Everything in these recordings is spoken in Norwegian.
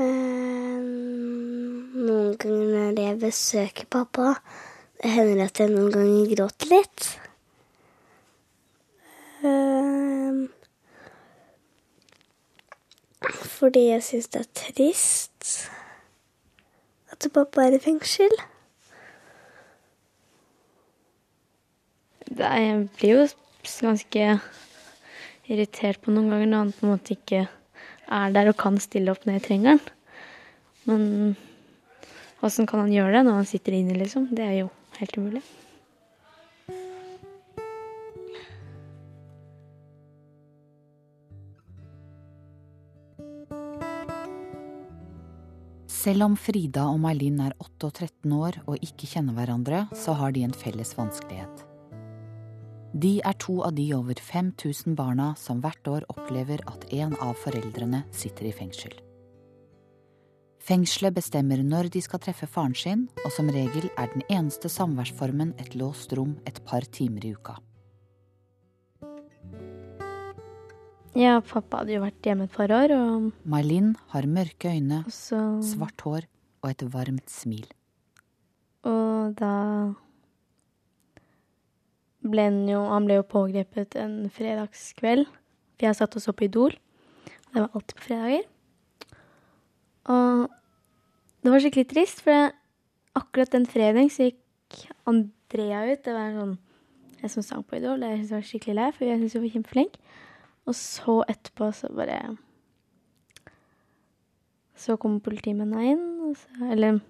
Eh, noen ganger når jeg besøker pappa, det hender at jeg noen ganger gråter litt. Eh, fordi jeg syns det er trist at pappa er i fengsel. Jeg blir jo ganske irritert på noen ganger når han på en måte ikke er der og kan stille opp når jeg trenger han. Men åssen kan han gjøre det når han sitter inne, liksom? Det er jo helt umulig. Selv om Frida og May-Linn er 8 og 13 år og ikke kjenner hverandre, så har de en felles vanskelighet. De er to av de over 5000 barna som hvert år opplever at en av foreldrene sitter i fengsel. Fengselet bestemmer når de skal treffe faren sin, og som regel er den eneste samværsformen et låst rom et par timer i uka. Ja, pappa hadde jo vært hjemme et par år, og May-Linn har mørke øyne, så svart hår og et varmt smil. Og da ble han jo Han ble jo pågrepet en fredagskveld. For jeg satt og så på Idol. Det var alltid på fredager. Og det var skikkelig trist, for akkurat den fredagen så gikk Andrea ut. Det var sånn Jeg som sang på Idol. Jeg var skikkelig lei, for jeg syntes hun var kjempeflink. Og så etterpå så bare Så kom politimennene inn, så Eller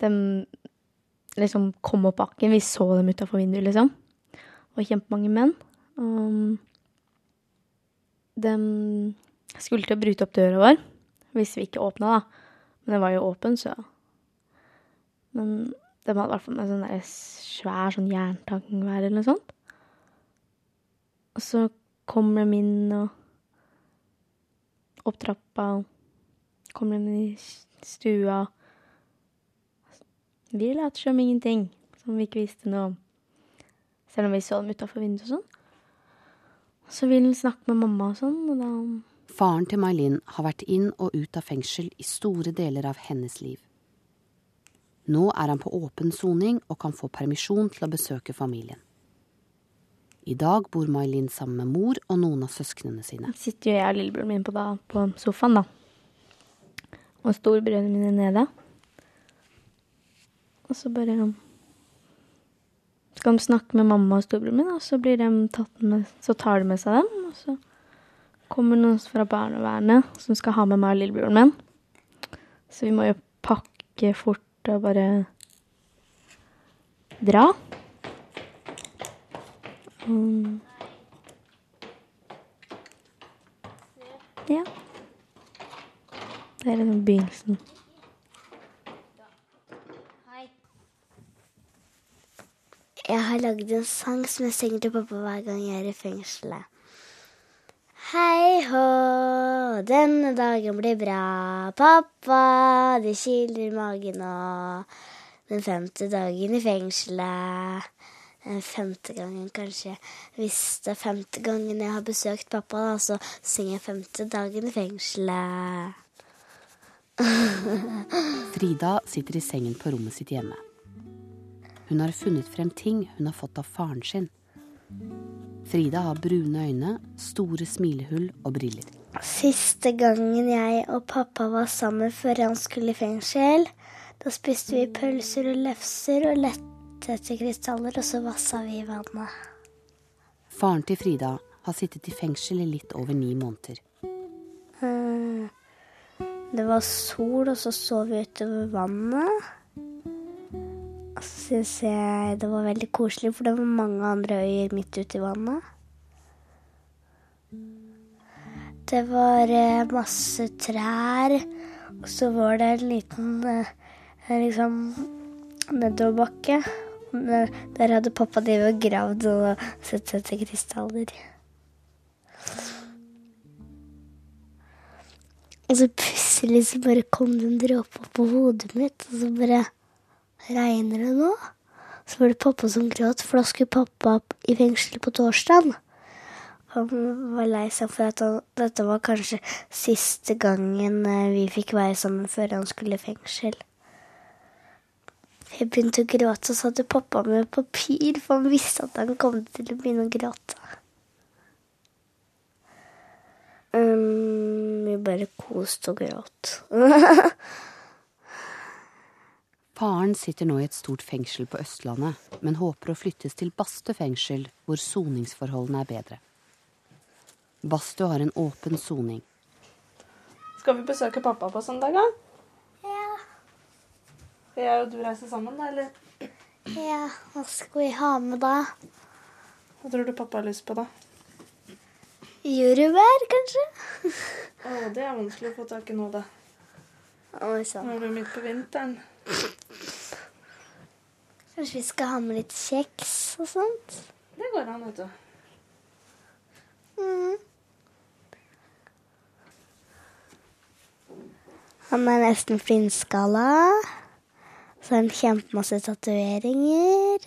dem liksom kom opp bakken. Vi så dem utafor vinduet, liksom. Det var kjempemange menn. Um, de skulle til å bryte opp døra vår hvis vi ikke åpna, da. Men det var jo åpen, så Men de hadde i hvert fall med sånn der svær sånn jerntang hver, eller noe sånt. Og så kommer de inn og opp trappa, kommer de inn i stua. Vi later som ingenting, som vi ikke visste noe om. Selv om vi så dem utafor vinduet og sånn. Så vil han snakke med mamma og sånn, og da Faren til May-Linn har vært inn og ut av fengsel i store deler av hennes liv. Nå er han på åpen soning og kan få permisjon til å besøke familien. I dag bor May-Linn sammen med mor og noen av søsknene sine. sitter jo jeg og lillebroren min på, da, på sofaen, da. Og storebrødrene mine nede. Og så bare skal de snakke med mamma og storebroren min, og så, blir de tatt med, så tar de med seg dem. Og så kommer noen fra barnevernet som skal ha med meg og lillebroren min. Så vi må jo pakke fort og bare dra. Um, ja. Det er liksom begynnelsen. Jeg har lagd en sang som jeg synger til pappa hver gang jeg er i fengselet. Hei hå, denne dagen blir bra. Pappa, det kiler i magen nå. Den femte dagen i fengselet. Den femte gangen, kanskje. Hvis det er femte gangen jeg har besøkt pappa, da, så synger jeg femte dagen i fengselet. Frida sitter i sengen på rommet sitt hjemme. Hun har funnet frem ting hun har fått av faren sin. Frida har brune øyne, store smilehull og briller. Siste gangen jeg og pappa var sammen før han skulle i fengsel, da spiste vi pølser og lefser og lette etter krystaller, og så vassa vi i vannet. Faren til Frida har sittet i fengsel i litt over ni måneder. Eh, Det var sol, og så så vi utover vannet. Og så syns jeg det var veldig koselig, for det var mange andre øyer midt ute i vannet. Det var eh, masse trær, og så var det en liten eh, liksom nedoverbakke. Der hadde pappa drevet og gravd og sett etter krystaller. Og så plutselig så bare kom det en dråpe på hodet mitt, og så bare Regner det nå? Så var det pappa som gråt, for da skulle pappa i fengsel på torsdag. Han var lei seg for at han, dette var kanskje siste gangen eh, vi fikk være sammen før han skulle i fengsel. Jeg begynte å gråte, og så hadde pappa med papir, for han visste at han kom til å begynne å gråte. Um, vi bare koste og gråt. Faren sitter nå i et stort fengsel på Østlandet, men håper å flyttes til Bastø fengsel, hvor soningsforholdene er bedre. Bastø har en åpen soning. Skal vi besøke pappa på søndag, da? Ja, jeg og du reiser sammen, da, eller? ja, hva skal vi ha med da? Hva tror du pappa har lyst på, da? Jordbær, kanskje? Å, det er vanskelig å få tak i nå, da. Oi sann. Nå er det midt på vinteren. Kanskje vi skal ha med litt kjeks og sånt? Det går an, vet du. Mm. Han er nesten flintskalla. Så har han kjempemasse tatoveringer.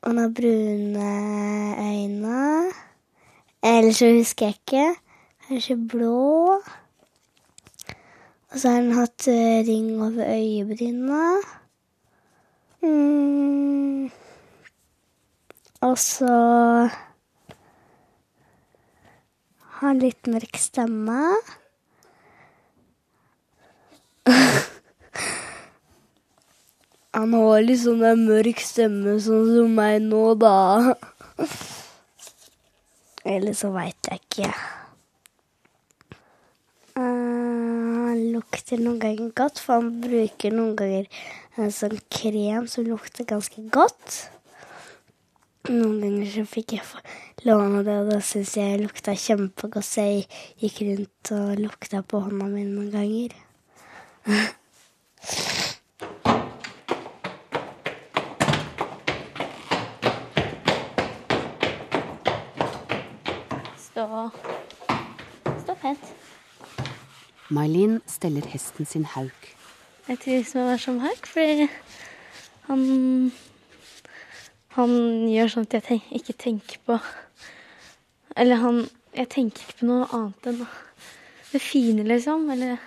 Og han har brune øyne. Eller så husker jeg ikke. Kanskje blå. Og så har han hatt eh, ring over øyebryna. Mm. Og så har han litt mørk stemme. Han har sånn en mørk stemme, sånn som meg nå, da. Eller så veit jeg ikke. Eh, Han lukter noen ganger godt, for han bruker noen ganger en sånn krem som lukter ganske godt. Noen ganger så fikk jeg låne det, og da syntes jeg det lukta kjempegodt, så jeg gikk rundt og lukta på hånda mi noen ganger. Stå Stå pent. May-Linn steller hesten sin hauk. Jeg trives med å være som Hauk, fordi han Han gjør sånn at jeg tenk, ikke tenker på Eller han Jeg tenker ikke på noe annet enn det fine, liksom. Eller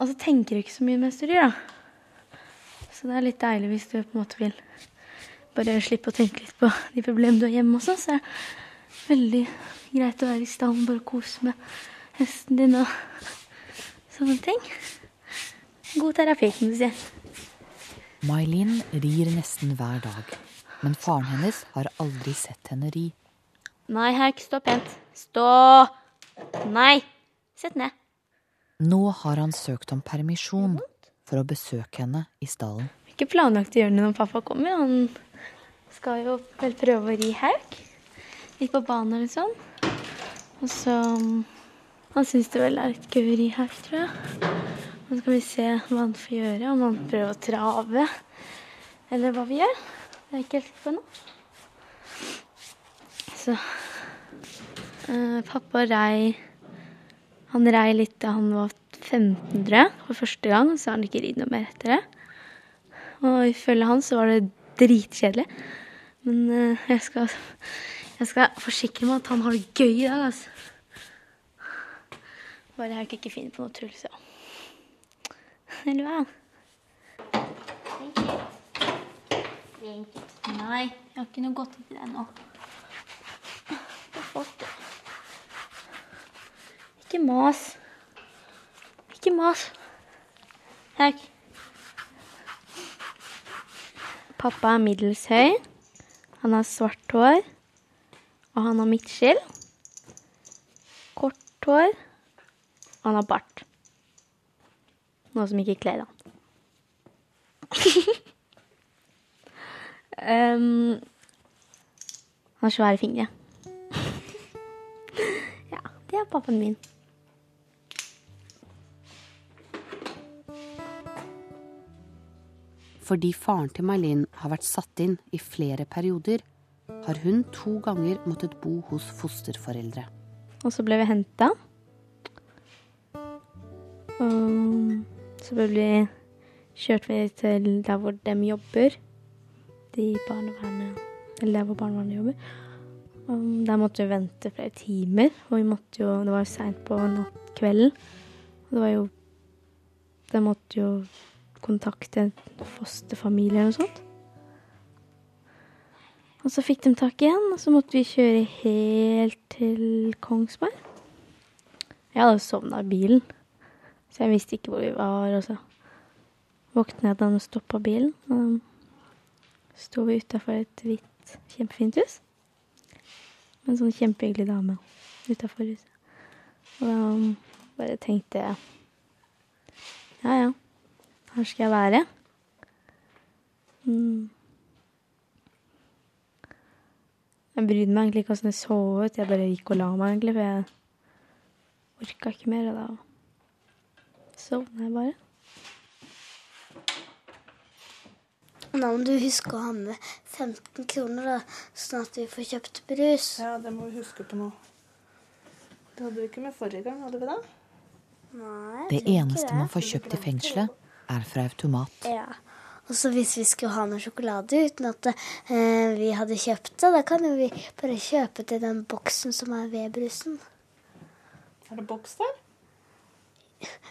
Og så tenker du ikke så mye mens du rir, da. Så det er litt deilig hvis du på en måte vil bare slippe å tenke litt på de problemene du har hjemme også. Så er det veldig greit å være i stallen, bare kose med hesten din og sånne ting. God terapi, kan du si. May-Linn rir nesten hver dag, men faren hennes har aldri sett henne ri. Nei, Herk, stå pent. Stå! Nei! Sett ned. Nå har han søkt om permisjon for å besøke henne i stallen. Ikke planlagt å gjøre det når pappa kommer. Han skal jo vel prøve å ri Hauk. Litt på banen eller sånn. Og så Han syns det vel er et gøy her, tror jeg. Nå skal vi se hva han får gjøre. Om han prøver å trave, eller hva vi gjør. Det er ikke helt på noe. Så eh, Pappa rei Han rei litt da han var 15, tror jeg, for første gang. Så har han ikke ridd noe mer etter det. Og ifølge han så var det dritkjedelig. Men eh, jeg, skal, jeg skal forsikre meg at han har det gøy i dag, altså. Bare jeg ikke finner på noe tull, så. Eller hva? Nei, jeg har ikke noe godt til deg nå. Er fort, det. Ikke mas. Ikke mas. Takk. Pappa er middels høy. Han har svart hår. Og han har midtskill. Kort hår. Og han har bart. Noe som ikke kler han. um, han har svære fingre. ja, det er pappaen min. Fordi faren til May-Linn har vært satt inn i flere perioder, har hun to ganger måttet bo hos fosterforeldre. Og så ble vi henta. Og så ble vi kjørt vi til der hvor de jobber. De barnevernet Eller der hvor barnevernet jobber. Og der måtte vi vente flere timer, og vi måtte jo Det var jo seint på nattkvelden. Og det var jo De måtte jo kontakte en fosterfamilie eller noe sånt. Og så fikk de tak igjen, og så måtte vi kjøre helt til Kongsberg. Jeg hadde sovna i bilen, så jeg visste ikke hvor vi var. Og så våkna jeg da han stoppa bilen, og da sto vi utafor et hvitt, kjempefint hus. Med en sånn kjempehyggelig dame utafor huset. Og da bare tenkte jeg ja, ja, her skal jeg være. Mm. Jeg brydde meg egentlig ikke åssen det så ut. Jeg bare gikk og la meg, egentlig, for jeg orka ikke mer. Og da sovna jeg bare. Nå må du huske å ha med 15 kroner, da, sånn at vi får kjøpt brus. Ja, det må vi huske på nå. Det hadde vi ikke med forrige gang, hadde vi det? Nei, Det eneste det. man får kjøpt i fengselet, er fra automat. Ja. Og så hvis vi skulle ha noe sjokolade uten at eh, vi hadde kjøpt det, da kan jo vi bare kjøpe til den boksen som er ved brusen. Er det boks der?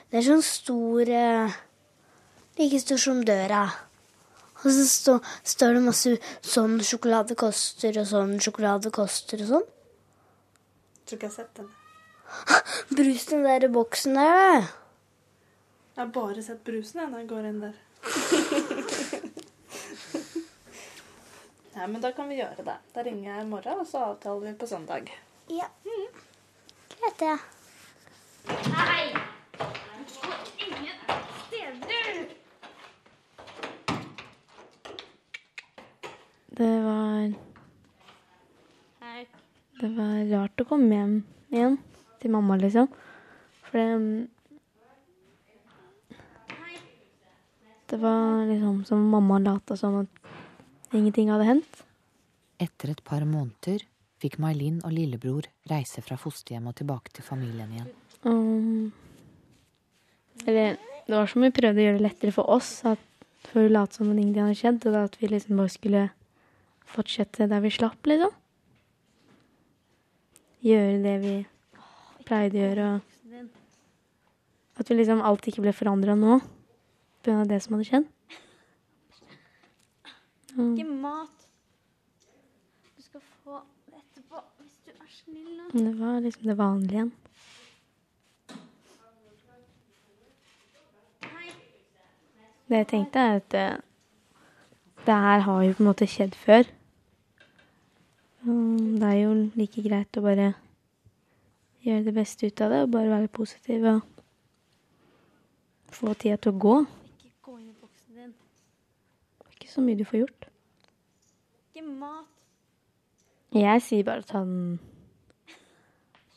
Det er sånn stor eh, Like stor som døra. Og så stå, står det masse sånn sjokolade koster og sånn sjokolade koster og sånn. Tror ikke jeg har sett den. Brusen i den der boksen der. Jeg har bare sett brusen jeg, når jeg går inn der. Nei, men da kan vi gjøre det. Da ringer jeg i morgen, og så avtaler vi på søndag. Ja. Greit, det. Det var Det var rart å komme hjem igjen til mamma, liksom. For det Det var liksom som mamma lata som at ingenting hadde hendt. Etter et par måneder fikk May-Linn og lillebror reise fra fosterhjem og tilbake til familien igjen. Um, eller det var som vi prøvde å gjøre det lettere for oss, at for å late som om ingenting hadde skjedd, og at vi liksom bare skulle fortsette der vi slapp, liksom. Gjøre det vi pleide å gjøre. og At vi liksom alt ikke ble forandra nå pga. det som hadde skjedd. Ikke mat. Du skal få det etterpå, hvis du er snill. nå. det var liksom det vanlige igjen. Det jeg tenkte, er at det, det her har jo på en måte skjedd før. Det er jo like greit å bare gjøre det beste ut av det og bare være positiv og få tida til å gå. Ikke gå inn i boksen din. Ikke så mye du får gjort. Ikke mat. Jeg sier bare at han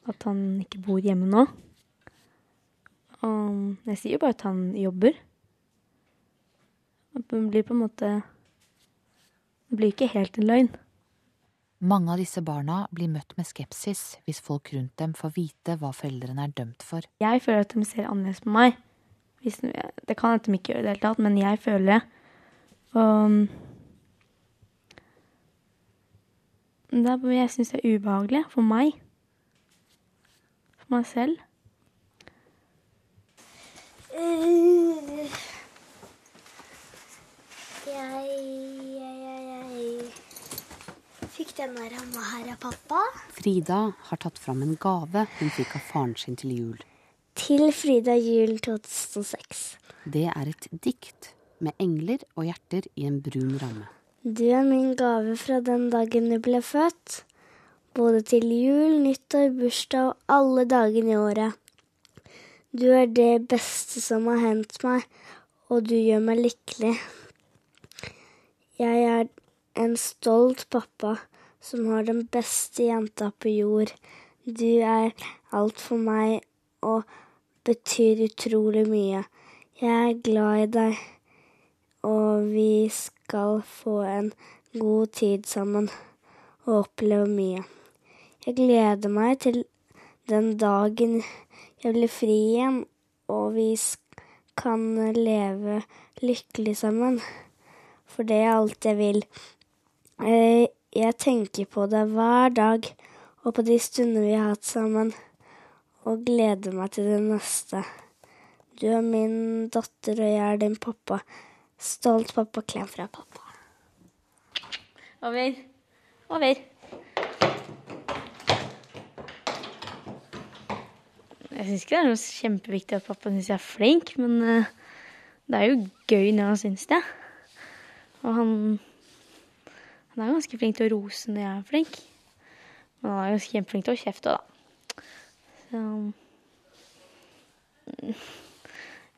At han ikke bor hjemme nå. Og jeg sier jo bare at han jobber. Det blir på en måte Det blir ikke helt en løgn. Mange av disse barna blir møtt med skepsis hvis folk rundt dem får vite hva foreldrene er dømt for. Jeg føler at de ser annerledes på meg. Hvis, det kan at de ikke gjør det i det hele tatt, men jeg føler det. Og det er, jeg syns det er ubehagelig for meg. For meg selv. Uh, jeg, jeg, jeg, jeg fikk denne ramma her av pappa. Frida har tatt fram en gave hun fikk av faren sin til jul. Til Frida jul 2006. Det er et dikt med engler og hjerter i en brun ramme. Du er min gave fra den dagen du ble født. Både til jul, nyttår, bursdag og alle dagene i året. Du er det beste som har hendt meg, og du gjør meg lykkelig. Jeg er en stolt pappa som har den beste jenta på jord. Du er alt for meg og betyr utrolig mye. Jeg er glad i deg, og vi skal få en god tid sammen og oppleve mye. Jeg gleder meg til den dagen jeg blir fri igjen, og vi kan leve lykkelig sammen. For det er alt jeg vil. Eh, Jeg tenker på deg hver dag og på de stunder vi har hatt sammen, og gleder meg til det neste. Du er min datter, og jeg er din pappa. Stolt pappa, klem fra pappa. Over. Over. Jeg syns ikke det er noe kjempeviktig at pappa syns jeg er flink, men eh, det er jo gøy når han syns det. Og han Han er ganske flink til å rose når jeg er flink. Men han er ganske kjempeflink til å kjefte da. Så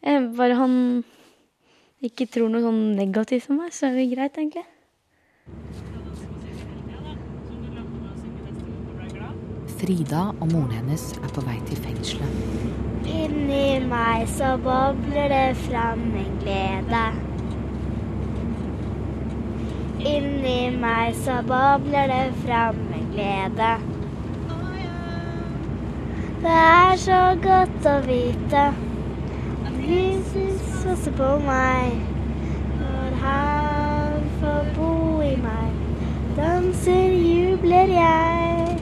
jeg, Bare han ikke tror noe sånn negativt om meg, så er det greit, egentlig. Frida og moren hennes er på vei til fengselet. Inni meg så bobler det fram en glede. Inni meg så bobler det fram en glede. Det er så godt å vite at Jesus også på meg. Når han får bo i meg, danser, jubler jeg.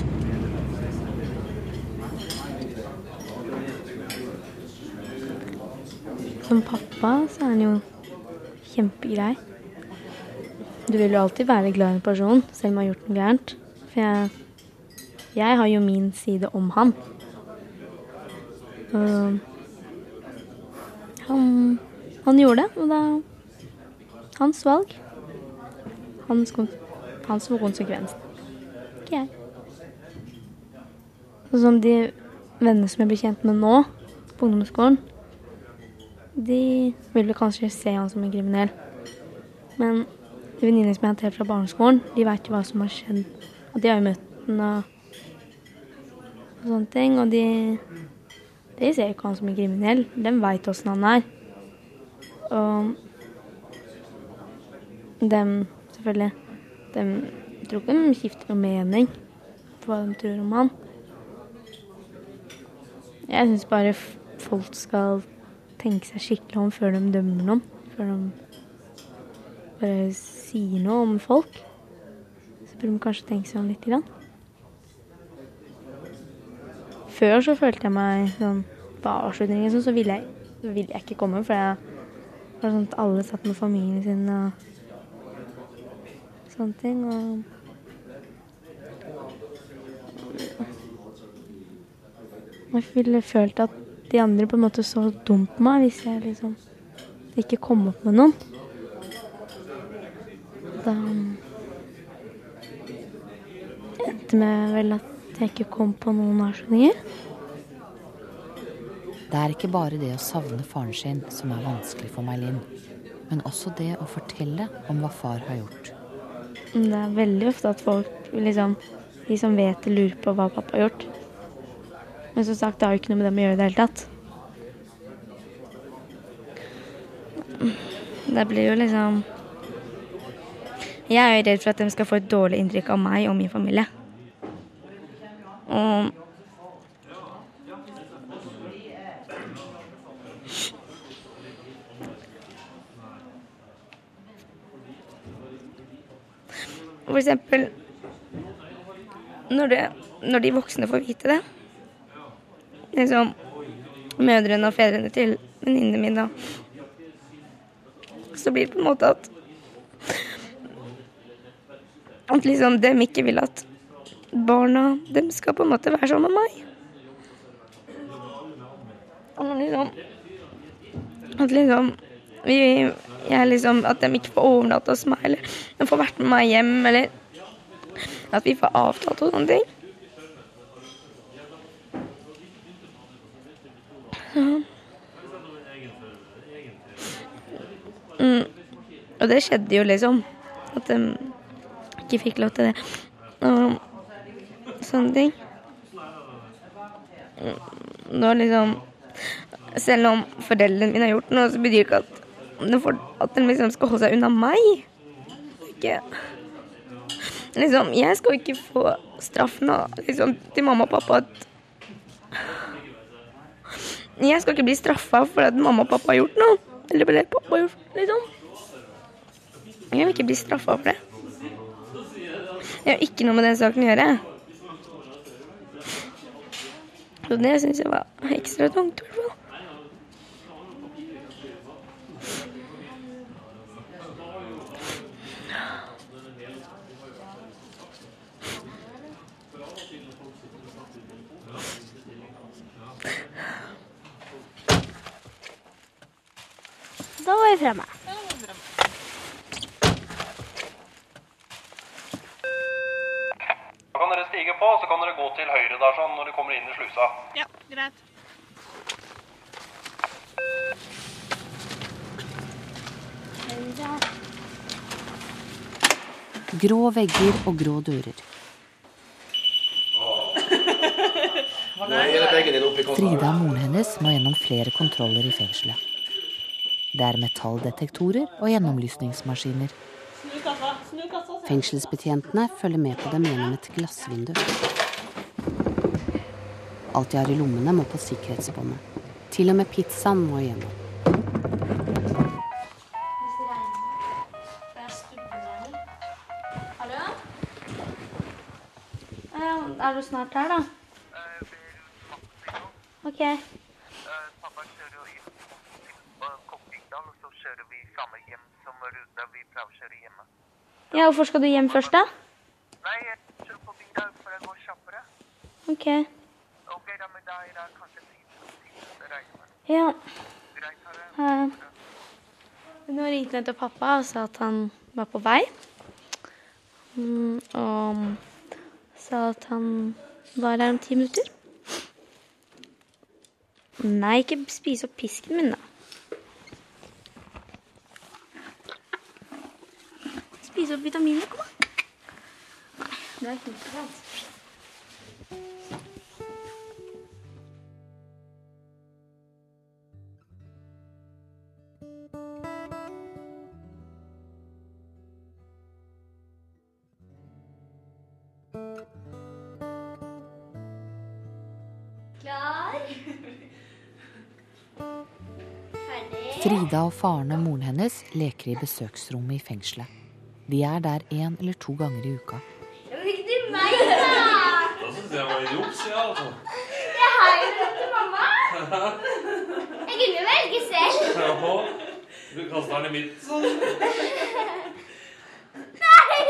Som pappa så er han jo kjempegrei. Du vil jo alltid være glad i en person, selv om han har gjort noe gærent. For jeg, jeg har jo min side om han. Og han, han gjorde det, og er hans valg. Hans, hans konsekvens. Ikke jeg. Sånn som de vennene som jeg blir kjent med nå på ungdomsskolen, de vil kanskje se han som en kriminell. Men de venninnene som jeg har hatt fra barneskolen, de veit jo hva som har skjedd. Og de har jo møtt den og, og sånne ting. Og de, de ser jo ikke han som en kriminell. De veit åssen han er. Og dem, selvfølgelig dem, Jeg tror ikke de skifter noe mening på hva de tror om han. Jeg syns bare folk skal tenke seg skikkelig om før de dømmer noen. Før de bare sier noe om folk. Så burde man kanskje tenke seg om litt. Grann. Før så følte jeg meg sånn På avslutningen sånn, så ville jeg, så ville jeg ikke komme, for jeg var sånn at alle satt med familien sin og sånne ting. Og jeg ville følt at de andre på en måte så dumt på meg hvis jeg liksom ikke kom opp med noen. Da endte med vel at jeg ikke kom på noen avslutninger. Det er ikke bare det å savne faren sin som er vanskelig for meg, Linn. men også det å fortelle om hva far har gjort. Det er veldig ofte at folk, liksom, de som vet det, lurer på hva pappa har gjort. Men som sagt, det har jo ikke noe med dem å gjøre i det hele tatt. Det blir jo liksom Jeg er redd for at de skal få et dårlig inntrykk av meg og min familie. Og For eksempel når, det, når de voksne får vite det Liksom mødrene og fedrene til venninnene mine Så blir det på en måte at At liksom dem ikke vil at barna dem skal på en måte være sammen med meg. Og liksom At liksom vi, jeg liksom, At de ikke får overnatte hos meg, eller de får vært med meg hjem, eller at vi får avtalt og sånne ting. Ja. Mm. Og det skjedde jo liksom. At de ikke fikk lov til det. Og sånne ting. Nå liksom Selv om foreldrene mine har gjort noe, så betyr det ikke at at de liksom skal holde seg unna meg. Ikke Liksom, jeg skal ikke få straffen av liksom, til mamma og pappa at Jeg skal ikke bli straffa for at mamma og pappa har gjort noe. Eller fordi pappa har gjort liksom. Jeg vil ikke bli straffa for det. Jeg har ikke noe med den saken å gjøre. Så det syns jeg var ekstra tungt. i. Da var vi fremme. Så kan dere stige på, så kan dere gå til høyre der i slusa. Ja, greit. Grå vegger og grå dører. Frida og moren hennes må gjennom flere kontroller i fengselet. Det er metalldetektorer og gjennomlysningsmaskiner. Fengselsbetjentene følger med på dem gjennom et glassvindu. Alt de har i lommene, må på sikkerhetsbåndet. Til og med pizzaen må igjennom. Hallo? Er du snart her, da? OK. Pappa kjører jo inn på Koppvikdal, og så kjører vi samme hjem som ruta vi pleier å kjøre hjemme. Ja, hvorfor skal du hjem først, da? Nei, jeg kjører forbi deg for det går kjappere. OK. Ok, da, men da er det kanskje tid til å reise med. Ja. Greit, ha det. Eh, Nå ringte han til pappa og sa at han var på vei. Mm, og sa at han var her om ti minutter. Nei, ikke spise opp pisken min, da. Spise opp vitaminer, kom an. Nei, det er ikke og faren og moren hennes leker i besøksrommet i fengselet. De er der én eller to ganger i uka. Det var ikke til meg, da! Da syns jeg var juks, jeg, altså. Jeg har jo råd til mamma. Jeg kunne velge selv. Ja, Du kaster den i midten, Nei!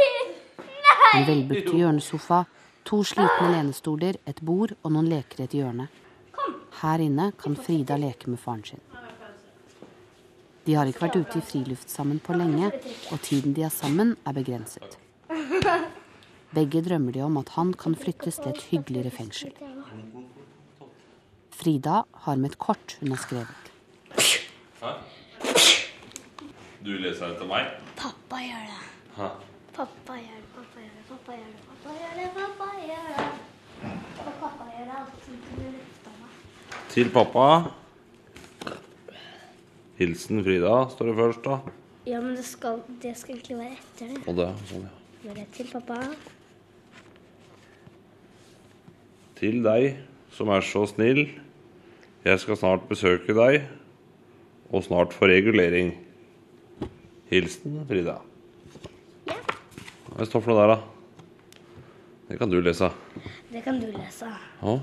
Nei! En velbygd hjørnesofa, to slitne lenestoler, et bord og noen leker i et hjørne. Her inne kan Frida leke med faren sin. De har ikke vært ute i friluft sammen på lenge, og tiden de er sammen, er begrenset. Begge drømmer de om at han kan flyttes til et hyggeligere fengsel. Frida har med et kort hun har skrevet. Du leser det til meg? Pappa gjør det. Hæ? Pappa gjør det, pappa gjør det, pappa gjør det, pappa gjør det, pappa gjør det. Og pappa gjør det alltid til lufta. Til pappa. Hilsen Frida, står det først, da. Ja, men det skal, det skal egentlig være etter det. Og det, sånn, ja. Når det er til pappa. Til deg som er så snill. Jeg skal snart besøke deg, og snart få regulering. Hilsen Frida. Ja. Hva står for noe der, da? Det kan du lese. Det kan du lese. Ja.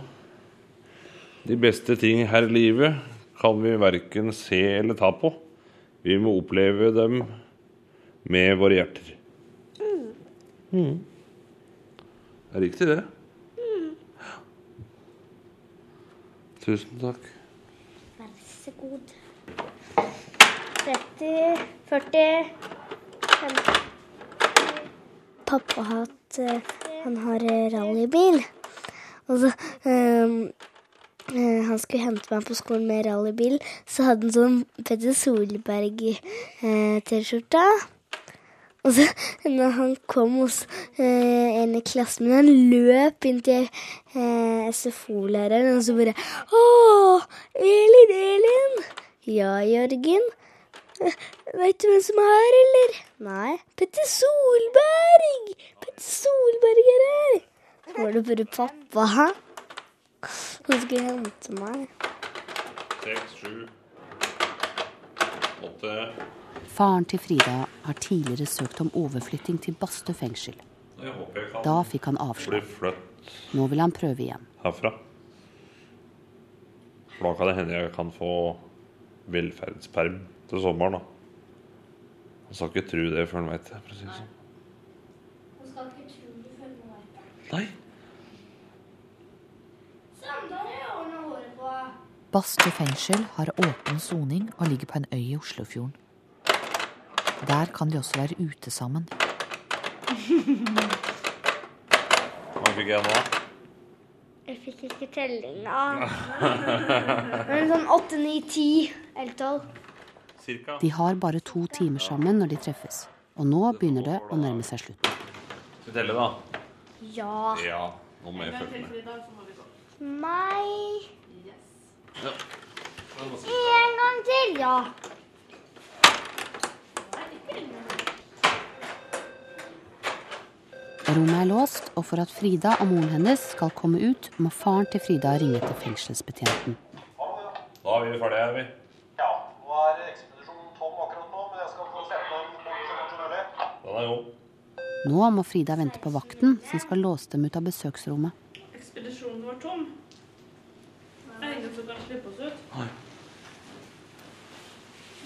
De beste ting her i livet kan vi verken se eller ta på. Vi må oppleve dem med våre hjerter. Mm. Det er riktig, det. Tusen takk. Vær så god. 30, 40, 50. Pappa har hatt eh, Han har eh, rallybil. Og så ehm, eh, Han skulle hente meg på skolen med rallybil, så hadde han sånn Petter Solberg-T-skjorta. Og så når han kom hos eh, en i klassen min, han løp inn til eh, SFO-læreren og så bare Å, Elin, Elin! Ja, Jørgen? Veit Vet du hvem som er her, eller? Nei. Petter Solberg! Petter Solberg er her! Så var det bare pappa. Han skulle hente meg. Seks, sju, åtte Faren til Frida har tidligere søkt om overflytting til Bastø fengsel. Jeg håper jeg kan Da fikk han avslag. Nå vil han prøve igjen. herfra. For da kan det hende jeg kan få velferdsperm til sommeren, da. Han skal ikke tro det før han veit det, for å si det sånn. Nei. Bastø fengsel har åpen soning og ligger på en øy i Oslofjorden. Der kan de også være ute sammen. Hva fikk jeg nå? Jeg fikk ikke tellinga. Men sånn åtte, ni, ti eller tolv. Cirka. De har bare to timer sammen når de treffes. Og nå begynner det å nærme seg slutten. Skal vi telle, da? Ja. Ja. Nå må jeg følge med. Meg. Ja. En gang til, ja. Rommet er låst, og for at Frida og moren hennes skal komme ut, må faren til Frida ringe til fengselsbetjenten. Da er vi ferdige er vi. Ja, nå er ekspedisjonen tom akkurat nå, men jeg skal få sette den bort så fort som mulig. Den er god. Nå må Frida vente på vakten, som skal låse dem ut av besøksrommet. Ekspedisjonen var tom. Er det ingen som kan slippe oss ut?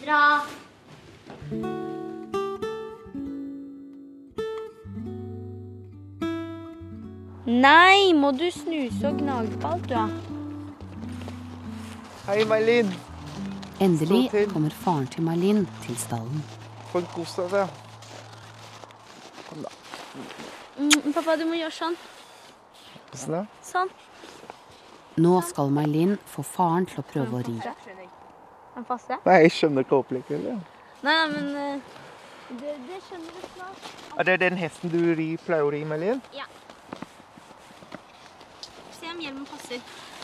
Dra. Nei, må du snuse og gnage på alt, du, da? Hei, Meilin. Endelig kommer faren til Malin til stallen. For en kos deg. Mm, pappa, du må gjøre sånn. Da? Sånn. Nå skal Malin få faren til å prøve å ri. Den? Nei, jeg skjønner ikke opplegget. eller? Nei, men eh, det, det skjønner du snart. Er det den hesten du ri, pleier å ri, Meilin? Se om hjelmen passer.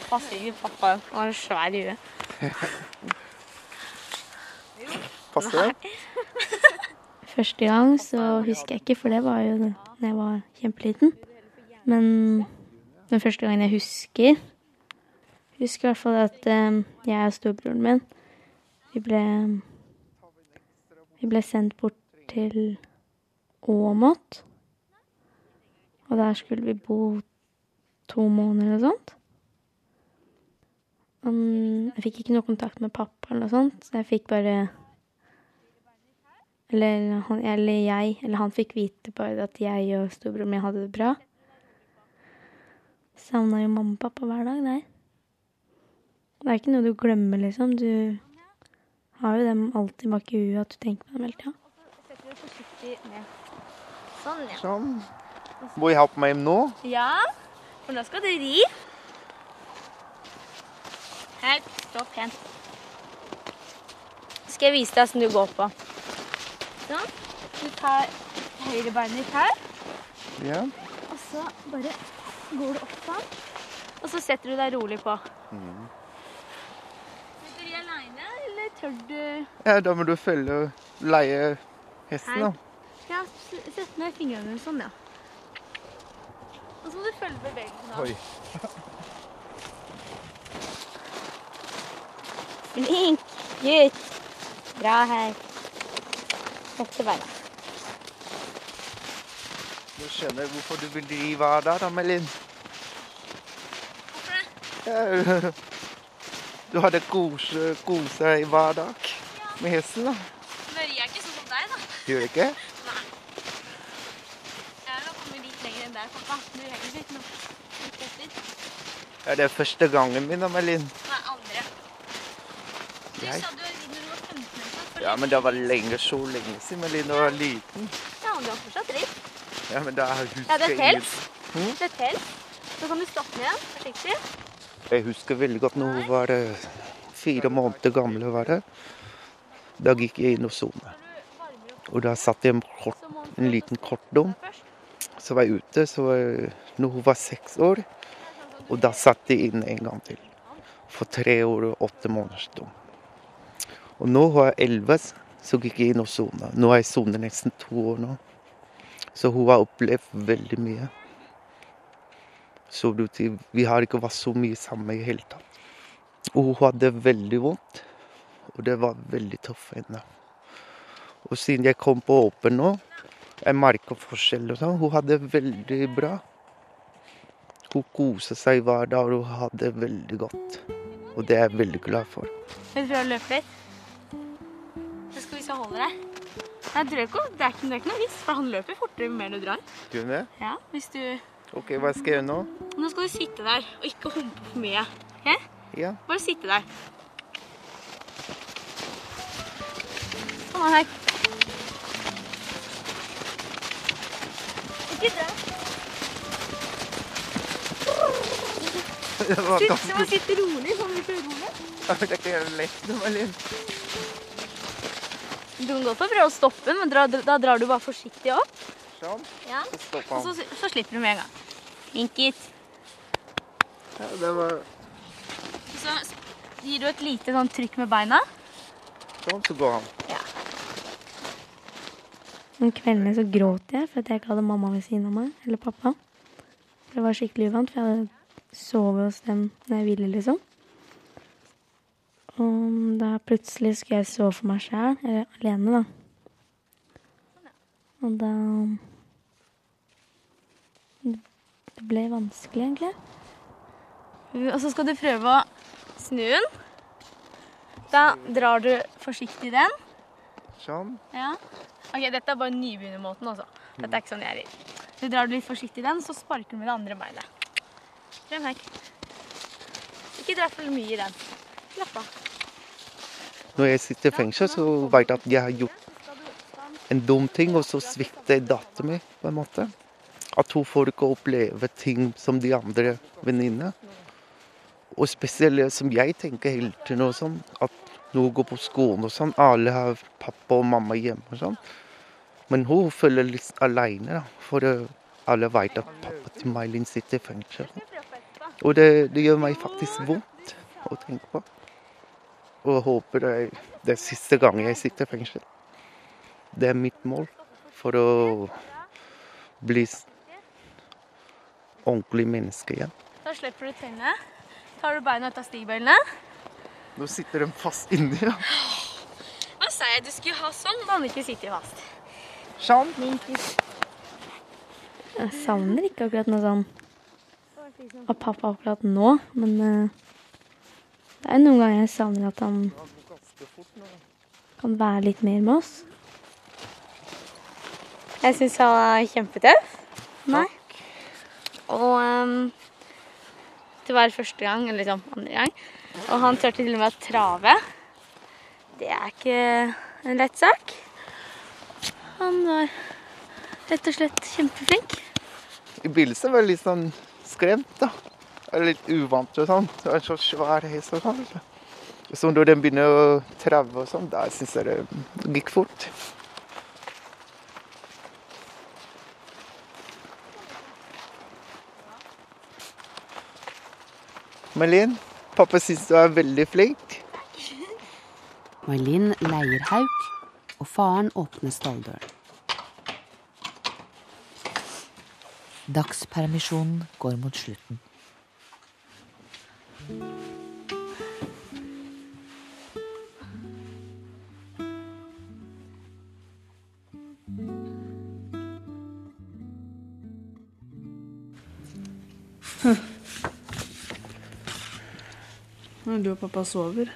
Passer ikke pappa. Han har svær i huet. Passer det? Første gang så husker jeg ikke, for det var jo da jeg var kjempeliten. Men den første gangen jeg husker Husker i hvert fall at eh, jeg og storebroren min vi ble, vi ble sendt bort til Åmot. Og der skulle vi bo to måneder eller sånt. Jeg fikk ikke noe kontakt med pappa eller noe sånt, så jeg fikk bare eller han, eller jeg, eller han fikk vite bare at jeg og storebroren min hadde det bra. Savna jo mamma og pappa hver dag der. Det er ikke noe du glemmer, liksom. Du har jo dem alltid bak i huet at du tenker på dem hele tida. Sånn, ja. Sånn. Må jeg ha på meg nå? Ja, for nå skal du ri. Her, stå pent. Skal jeg vise deg hvordan du går på. Sånn. Du tar høyrebeinet ditt her, Ja. og så bare går du opp sånn. Og så setter du deg rolig på. Mm. du de aleine, eller tør du ja, da må du følge leie hesten, da. Ja, sett ned fingrene sånn, ja. Og så må du følge bevegelsen. da. Oi. Flink gutt. Bra her. Dette beina. Nå skjønner jeg hvorfor du vil drive av dag, da, Melin. Det? Du hadde kose, kose deg hver dag med hesten, da. Nå er jeg ikke sånn som deg, da. Gjør du ikke? Nei. Jeg har kommet litt lenger enn deg, pappa. Du henger litt nå. Ja, det er første gangen min, da, Melin. Nei, andre. Du Jeg? sa du var ridd når du var 15 år. Ja, men det var lenge, så lenge siden, Melin. Da var liten. Ja, men du har fortsatt ridd. Ja, men da husker Ja, det er telt. ingen- Det tels. Så kan du stoppe ned igjen, forsiktig. Jeg husker veldig godt når hun var eh, fire måneder gammel. Var det. Da gikk jeg inn og sone. Og da satt jeg en, en liten kortdom. Så var jeg ute så jeg, når hun var seks år. Og da satt jeg inn en gang til. For tre år og åtte måneders dom. Og nå har jeg elleve, så gikk jeg inn og sona. Nå har jeg sonet nesten to år nå. Så hun har opplevd veldig mye. Så du vi har ikke vært så mye sammen i det hele tatt. Og hun hadde veldig vondt, og det var veldig tøft for henne. Og siden jeg kom på åpen nå, Jeg merker forskjell og sånn. Hun hadde det veldig bra. Hun koser seg hver dag og hun hadde det veldig godt. Og det er jeg veldig glad for. Vil du prøve å løpe litt? Så skal vi se holder deg. Nei, det er ikke, det er ikke, det noe vits, for han løper fortere jo mer du drar. Du er med? Ja, hvis du... OK, hva skal jeg gjøre nå? Nå skal du sitte der og ikke humpe for mye. ok? Ja. Bare sitte der. Kom an her. Ikke dra. Du var Sitt, så må sitte rolig, sånn litt rolig. Det er ikke lett, Malin. Du kan godt få prøve å stoppe den, men da drar du bare forsiktig opp. Sånn. Ja. Så så, så slipper du med en gang. Vinkit. Ja, det var Så gir du et lite sånn trykk med beina. sånn, så går han. Ja. Om kveldene så gråt jeg for at jeg ikke hadde mamma ved siden av meg, eller pappa. For det var skikkelig uvant, for jeg hadde sovet hos dem når jeg ville, liksom. Og da plutselig skulle jeg sove for meg sjæl, eller alene, da. Og da ble vanskelig, egentlig. Og så skal du prøve å snu den. Da drar du forsiktig den. Sånn. Ja. Ok, Dette er bare nybegynnermåten. altså. Dette er ikke sånn jeg gjør. Så drar du litt forsiktig den, så sparker du med det andre beinet. Frem her. Ikke dra for mye i den. Slapp av. Når jeg sitter i fengsel, så vet jeg at jeg har gjort en dum ting, og så svikter datteren min på en måte. At hun får ikke oppleve ting som de andre venninnene. Og spesielt som jeg tenker tiden, og sånn, at hun går på skolen og sånn, alle har pappa og mamma hjemme og sånn. Men hun føler litt alene, da, for alle vet at pappa til May-Linn sitter i fengsel. Og det, det gjør meg faktisk vondt å tenke på. Og jeg håper det er det siste gang jeg sitter i fengsel. Det er mitt mål for å bli ordentlig menneske igjen. Da slipper du tennene. Tar du beina ut av stigbøylene. Nå sitter de fast inni. Ja. Hva sa jeg? Du skulle ha sånn, da må du ikke sitte fast. Sånn. Jeg savner ikke akkurat noe sånn av pappa akkurat nå, men eh, det er noen ganger jeg savner at han kan være litt mer med oss. Jeg syns han er kjempetøff. Nei. Og um, det var første gang, eller liksom andre gang. Og han turte til og med å trave. Det er ikke en lett sak. Han var rett og slett kjempeflink. I begynnelsen var jeg litt sånn skremt, da. Er Litt uvant og sånn. Det var så svær hest og sånn. Så når den begynner å trave og sånn, da syns jeg det gikk fort. Malin, pappa syns du er veldig flink. May-Linn leier hauk, og faren åpner stalldøren. Dagspermisjonen går mot slutten. Når du og pappa sover.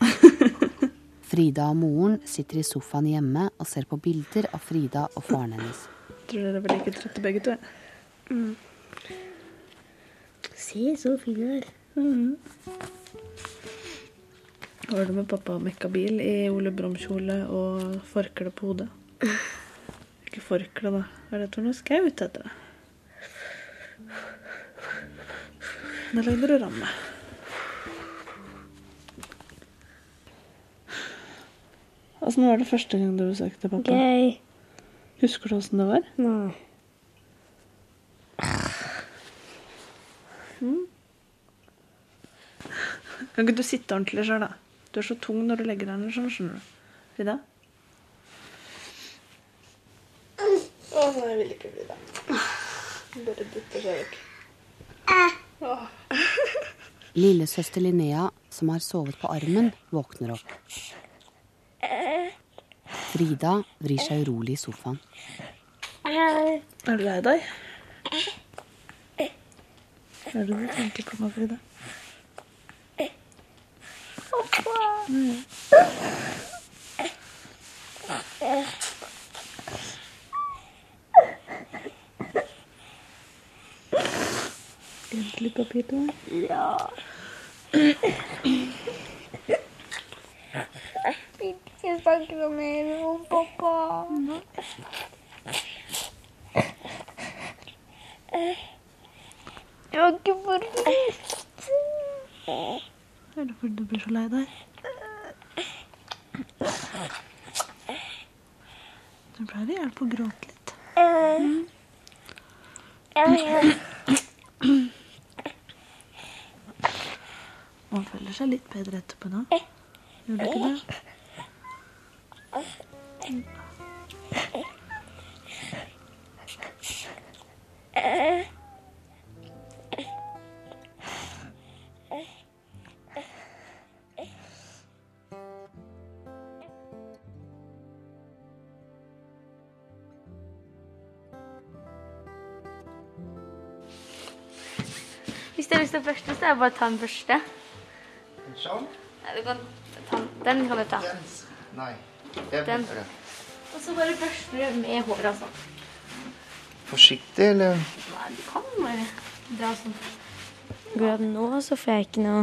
Frida og moren sitter i sofaen hjemme og ser på bilder av Frida og faren hennes. Tror dere blir like trøtte begge to? Se, så fin du er. Var det med pappa og mekka bil i Ole Brumm-kjole og forkle på hodet? Ikke forkle, da. Hva er det for noe skaut heter det? Nå lagde du ramme. Åssen var det første gang du besøkte pappa? Gøy. Husker du åssen det var? Nei. Kan ikke du sitte ordentlig sjøl, da? Du er så tung når du legger deg ned sånn, skjønner du. Frida? Å nei, jeg vil ikke bli det. Bare dytter seg vekk. Lillesøster Linnea, som har sovet på armen, våkner opp. Frida vrir seg urolig i sofaen. Er du lei deg? Hva er det du tenker på nå, Frida? Endelig papir til meg. Ikke snakk noe mer om pappa. Jeg har ikke forlyst. lyst. Er det fordi du blir så lei deg? Du pleier å hjelpe å gråte litt. Man føler seg litt bedre etterpå nå. Gjør du ikke det? Så er det bare å ta en børste. Sånn? Nei, du kan ta den. Den kan du ta. Nei. Jeg Den. Og så bare børster du med håret, og sånn. Forsiktig, eller? Nei, du kan bare dra sånn. Akkurat nå så får jeg ikke noe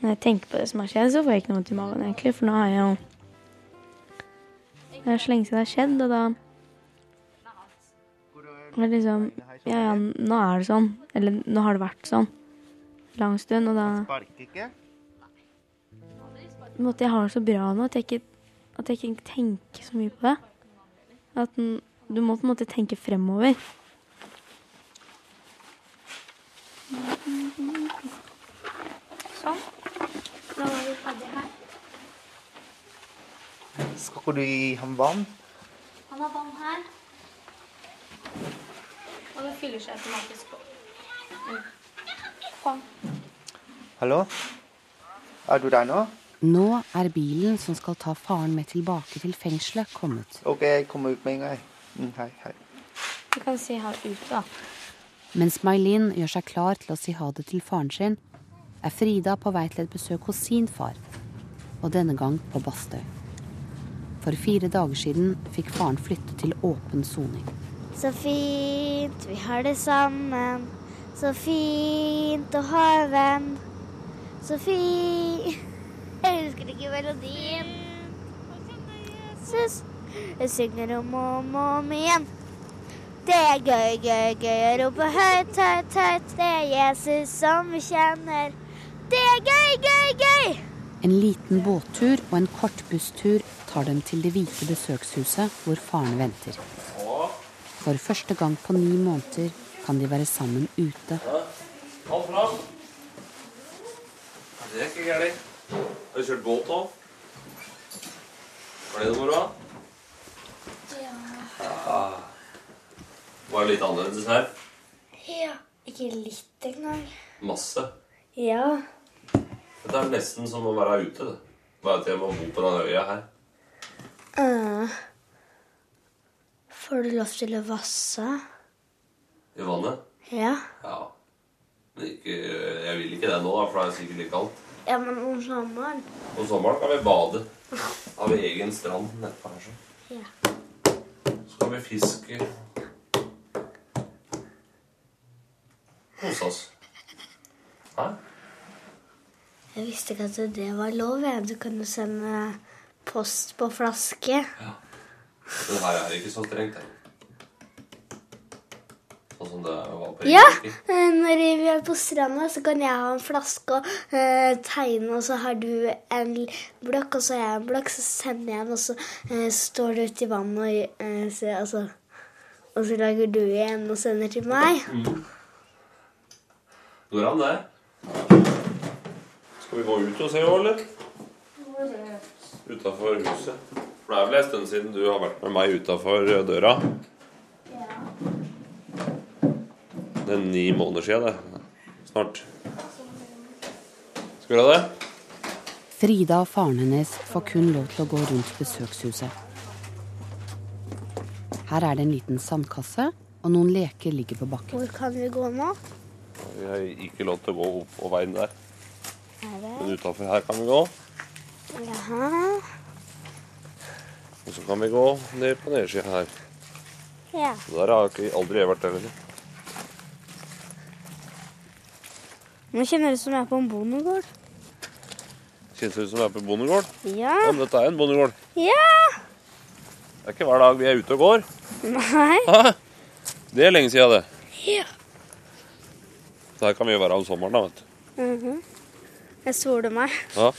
Når jeg tenker på det som har skjedd, så får jeg ikke noe vondt i magen, egentlig. For nå har jeg jo Det er så lenge siden det har skjedd, og da er liksom Ja, ja, nå er det sånn. Eller nå har det vært sånn lang stund, og da Spark ikke. på en måte, Jeg har det så bra nå at jeg ikke, at jeg ikke tenker så mye på det. At den, du må på en måte tenke fremover. Sånn. Nå er vi ferdige her. Skal ikke du gi ham vann? Han har vann her. Og det fyller seg automatisk på. Kom. Hallo? Er du der nå? Nå er bilen som skal ta faren med tilbake til fengselet, kommet. OK, jeg kommer ut med en gang. Mm, hei, hei. Du kan si ha det ute, da. Mens May-Linn gjør seg klar til å si ha det til faren sin, er Frida på vei til et besøk hos sin far, og denne gang på Bastøy. For fire dager siden fikk faren flytte til åpen soning. Så fint vi har det sammen. Så fint å ha en venn. Så fint Jeg husker ikke melodien. Jesus. Jeg synger om og om og om igjen. Det er gøy, gøy, gøy å rope høyt, høyt, høyt. Det er Jesus som vi kjenner. Det er gøy, gøy, gøy. En liten båttur og en kort busstur tar dem til det hvite besøkshuset hvor faren venter. For første gang på ni måneder kan de være sammen ute. Hold fram. Det er ikke gærent. Har du kjørt båt òg? Var det noe moro? Ja. Var det litt annerledes her? Ja, ikke litt engang. Masse. Ja. Dette er nesten som å være ute. det. Bare at jeg må bo på denne øya her. Uh, får du lov til å vasse? I vannet. Ja. Ja. Men ikke, jeg vil ikke det nå, da, for det er sikkert litt kaldt. Ja, men om sommeren? Om sommeren kan vi bade. Har vi egen strand nedpå her. Så. Ja. så kan vi fiske. Kose oss. Hæ? Jeg visste ikke at det var lov. Du kunne sende post på flaske. Ja. Men her er det ikke så strengt. her. Sånn som det var på Ja, eh, når vi er på stranda, så kan jeg ha en flaske og eh, tegne, og så har du en blokk, og så har jeg en blokk, så sender jeg den, og så eh, står du ute i vannet, og, eh, så, altså, og så lager du igjen og sender til meg. Går an, det? Skal vi gå ut og se òg, eller? Utafor huset. For det er vel en stund siden du har vært med meg utafor døra. Det er ni måneder siden, det. Snart. Skal vi ha det? Frida og faren hennes får kun lov til å gå rundt besøkshuset. Her er det en liten sandkasse, og noen leker ligger på bakken. Hvor kan vi gå nå? Vi har ikke lov til å gå opp på veien der, Er men utafor her kan vi gå. Jaha. Og så kan vi gå ned på nedsida her. Ja. Der har jeg aldri vært heller. Nå kjenner det som jeg er på en bondegård. Kjennes ut som jeg er på en bondegård. Ja. Ja, men dette er en bondegård. Ja. Det er ikke hver dag vi er ute og går. Nei. Hæ? Det er lenge siden, det. Ja. Så her kan vi jo være om sommeren, da, vet du. Mhm. Jeg soler meg. Ja.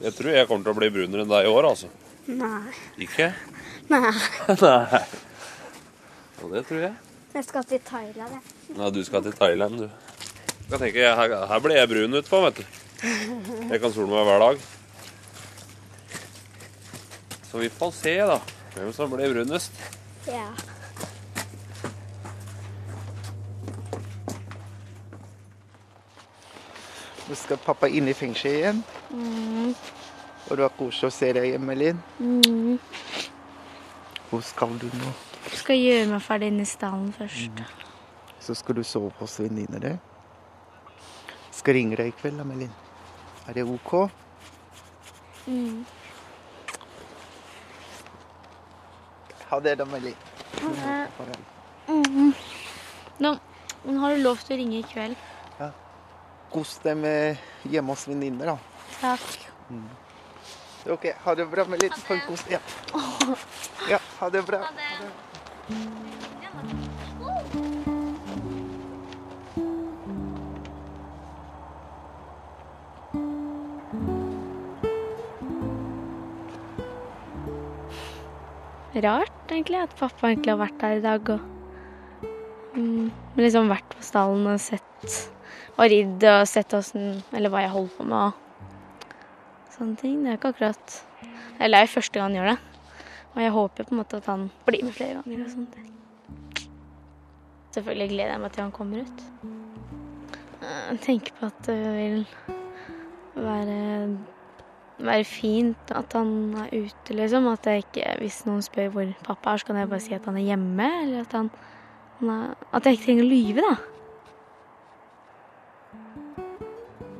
Jeg tror jeg kommer til å bli brunere enn deg i år, altså. Nei. Ikke? Nei. Nei. Og det tror jeg. Jeg skal til Thailand, jeg. Ja, du skal til Thailand, du. Jeg tenker, her, her blir jeg brun utpå, vet du. Jeg kan sole meg hver dag. Så vi får se, da. Hvem som blir brunest. Ja. Nå skal pappa inn i fengsel igjen. Mm. Og det var koselig å se deg hjemme, Linn. Mm. Hvor skal du nå? Jeg Skal gjøre meg ferdig inne i stallen først. Så skal du sove hos venninner di. Skal ringe deg i kveld, da, Melin. Er det OK? Mm. Ha det, da, Melin. Ha det. Mm. Nå, men har du lov til å ringe i kveld? Kos deg med hjemme hos venninner, da. Takk. OK, ha det bra, Melin. Ha kos. Ja. ja, ha det bra. Rart, egentlig, at pappa egentlig har vært der i dag og mm, liksom vært på stallen og sett og ridd og sett åssen Eller hva jeg holder på med og sånne ting. Det er ikke akkurat Eller det er jo første gang han gjør det. Og jeg håper på en måte at han blir med flere ganger og sånne ting. Selvfølgelig gleder jeg meg til han kommer ut. Jeg tenker på at det vil være være fint at han er ute, liksom. At jeg ikke, hvis noen spør hvor pappa er, så kan jeg bare si at han er hjemme. Eller at han, han er, At jeg ikke trenger å lyve, da.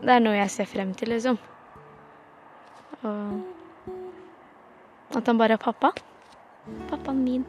Det er noe jeg ser frem til, liksom. Og at han bare er pappa. Pappaen min.